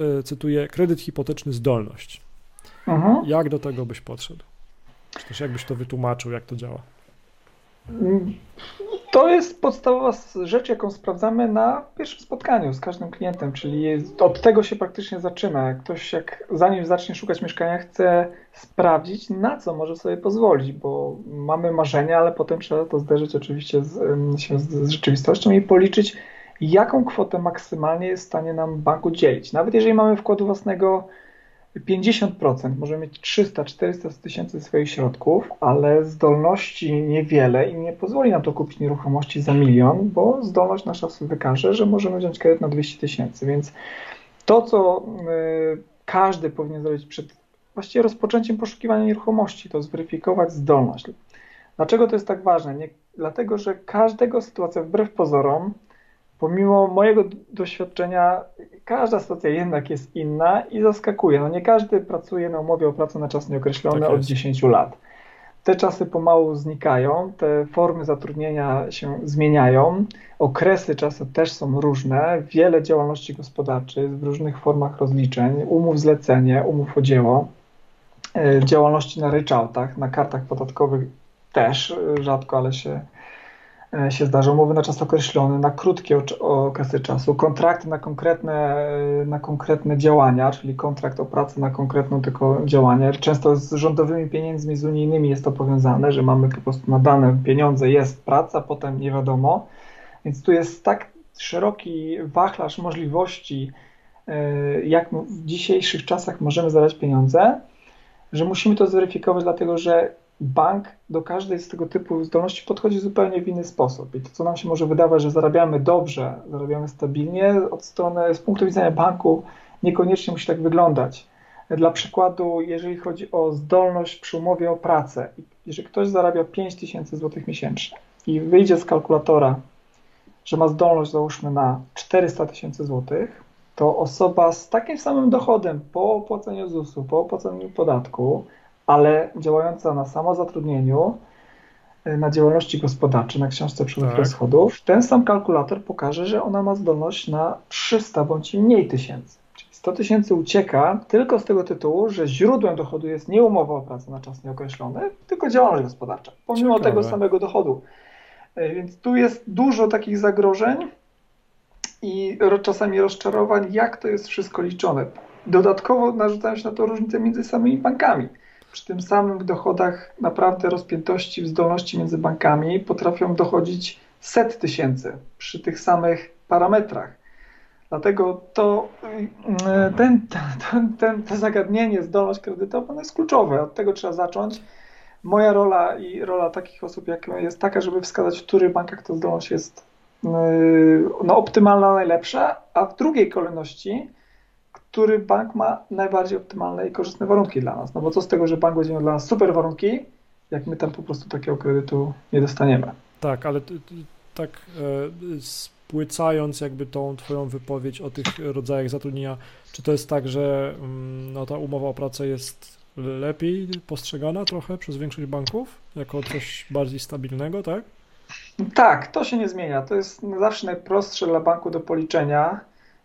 e, cytuję, kredyt hipoteczny zdolność. Mhm. Jak do tego byś podszedł? Czy też jakbyś to wytłumaczył, jak to działa? To jest podstawowa rzecz, jaką sprawdzamy na pierwszym spotkaniu z każdym klientem, czyli od tego się praktycznie zaczyna. Jak ktoś, jak zanim zacznie szukać mieszkania, chce sprawdzić, na co może sobie pozwolić, bo mamy marzenia, ale potem trzeba to zderzyć oczywiście z, się z, z rzeczywistością i policzyć, jaką kwotę maksymalnie jest w stanie nam bank udzielić. Nawet jeżeli mamy wkładu własnego 50%, możemy mieć 300-400 tysięcy swoich środków, ale zdolności niewiele i nie pozwoli nam to kupić nieruchomości za milion, bo zdolność nasza wykaże, że możemy wziąć kredyt na 200 tysięcy. Więc to, co y, każdy powinien zrobić przed właściwie rozpoczęciem poszukiwania nieruchomości, to zweryfikować zdolność. Dlaczego to jest tak ważne? Nie, dlatego, że każdego sytuacja, wbrew pozorom, pomimo mojego doświadczenia, każda sytuacja jednak jest inna i zaskakuje. No nie każdy pracuje na umowie o pracę na czas nieokreślony tak od 10 lat. Te czasy pomału znikają, te formy zatrudnienia się zmieniają, okresy czasu też są różne, wiele działalności gospodarczych w różnych formach rozliczeń, umów zlecenie, umów o dzieło, e, działalności na ryczałtach, na kartach podatkowych też e, rzadko, ale się się zdarza, umowy na czas określony, na krótkie okresy czasu, kontrakty na konkretne, e, na konkretne działania, czyli kontrakt o pracę na konkretną tylko działanie. Często z rządowymi pieniędzmi, z unijnymi jest to powiązane, że mamy po prostu na dane pieniądze, jest praca, potem nie wiadomo. Więc tu jest tak szeroki wachlarz możliwości, e, jak w dzisiejszych czasach możemy zadać pieniądze, że musimy to zweryfikować, dlatego że bank do każdej z tego typu zdolności podchodzi zupełnie w inny sposób. I to, co nam się może wydawać, że zarabiamy dobrze, zarabiamy stabilnie, od strony, z punktu widzenia banku, niekoniecznie musi tak wyglądać. Dla przykładu, jeżeli chodzi o zdolność przy umowie o pracę, jeżeli ktoś zarabia 5000 zł miesięcznie i wyjdzie z kalkulatora, że ma zdolność, załóżmy, na 400 tysięcy złotych, to osoba z takim samym dochodem po opłaceniu ZUS-u, po opłaceniu podatku, ale działająca na samozatrudnieniu, y, na działalności gospodarczej, na książce przychodów tak. rozchodów, ten sam kalkulator pokaże, że ona ma zdolność na 300 bądź mniej tysięcy. Czyli 100 tysięcy ucieka tylko z tego tytułu, że źródłem dochodu jest nie umowa o pracę na czas nieokreślony, tylko działalność gospodarcza, pomimo Ciekawe. tego samego dochodu. Y, więc tu jest dużo takich zagrożeń i czasami rozczarowań, jak to jest wszystko liczone. Dodatkowo narzucają się na to różnice między samymi bankami przy tym samym dochodach naprawdę rozpiętości w zdolności między bankami potrafią dochodzić set tysięcy przy tych samych parametrach. Dlatego to, mm, ten, ten, ten, to zagadnienie, zdolność kredytowa jest kluczowe. Od tego trzeba zacząć. Moja rola i rola takich osób jak jest taka, żeby wskazać, w których bankach ta zdolność jest yy, no, optymalna, najlepsza, a w drugiej kolejności który bank ma najbardziej optymalne i korzystne warunki dla nas. No bo co z tego, że bank będzie miał dla nas super warunki, jak my tam po prostu takiego kredytu nie dostaniemy. Tak, ale tak e, spłycając jakby tą twoją wypowiedź o tych rodzajach zatrudnienia, czy to jest tak, że mm, no, ta umowa o pracę jest lepiej postrzegana trochę przez większość banków jako coś bardziej stabilnego, tak? Tak, to się nie zmienia. To jest zawsze najprostsze dla banku do policzenia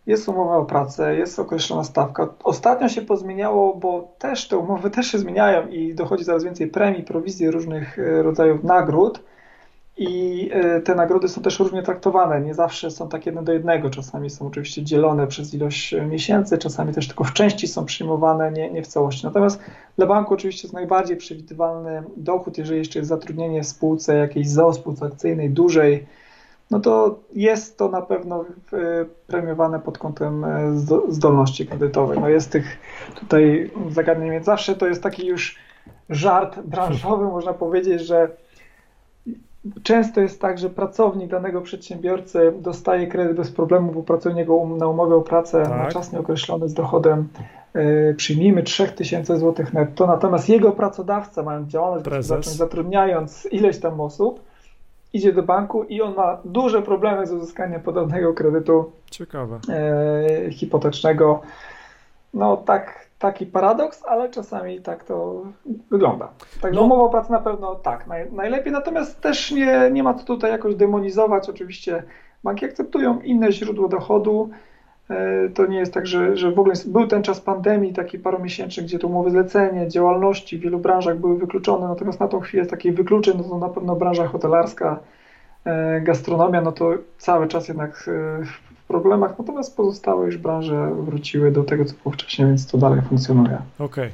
jest umowa o pracę, jest określona stawka. Ostatnio się pozmieniało, bo też te umowy też się zmieniają i dochodzi coraz więcej premii, prowizji, różnych e, rodzajów nagród i e, te nagrody są też różnie traktowane. Nie zawsze są tak jedno do jednego. Czasami są oczywiście dzielone przez ilość miesięcy, czasami też tylko w części są przyjmowane, nie, nie w całości. Natomiast dla banku oczywiście jest najbardziej przewidywalny dochód, jeżeli jeszcze jest zatrudnienie w spółce jakiejś ZOO spółce akcyjnej, dużej, no to jest to na pewno e, premiowane pod kątem e, zdolności kredytowej. No jest tych tutaj zagadnień, więc zawsze to jest taki już żart branżowy, można powiedzieć, że często jest tak, że pracownik danego przedsiębiorcy dostaje kredyt bez problemu, bo pracuje um, na umowę o pracę tak. na czas nieokreślony z dochodem yy, przyjmijmy 3000 zł netto, natomiast jego pracodawca, mając działalność gospodarczą, zatrudniając ileś tam osób, idzie do banku i on ma duże problemy z uzyskaniem podobnego kredytu Ciekawe. E, hipotecznego. No tak, taki paradoks, ale czasami tak to wygląda. Także no. umowa o pracę na pewno tak, naj, najlepiej, natomiast też nie, nie ma co tutaj jakoś demonizować. Oczywiście banki akceptują inne źródło dochodu, to nie jest tak, że, że w ogóle był ten czas pandemii, taki paromiesięczny, gdzie to umowy zlecenie, działalności w wielu branżach były wykluczone, natomiast na tą chwilę takiej wykluczeń, no to na pewno branża hotelarska, e, gastronomia, no to cały czas jednak e, w problemach, natomiast pozostałe już branże wróciły do tego, co było wcześniej, więc to dalej funkcjonuje. Okej. Okay.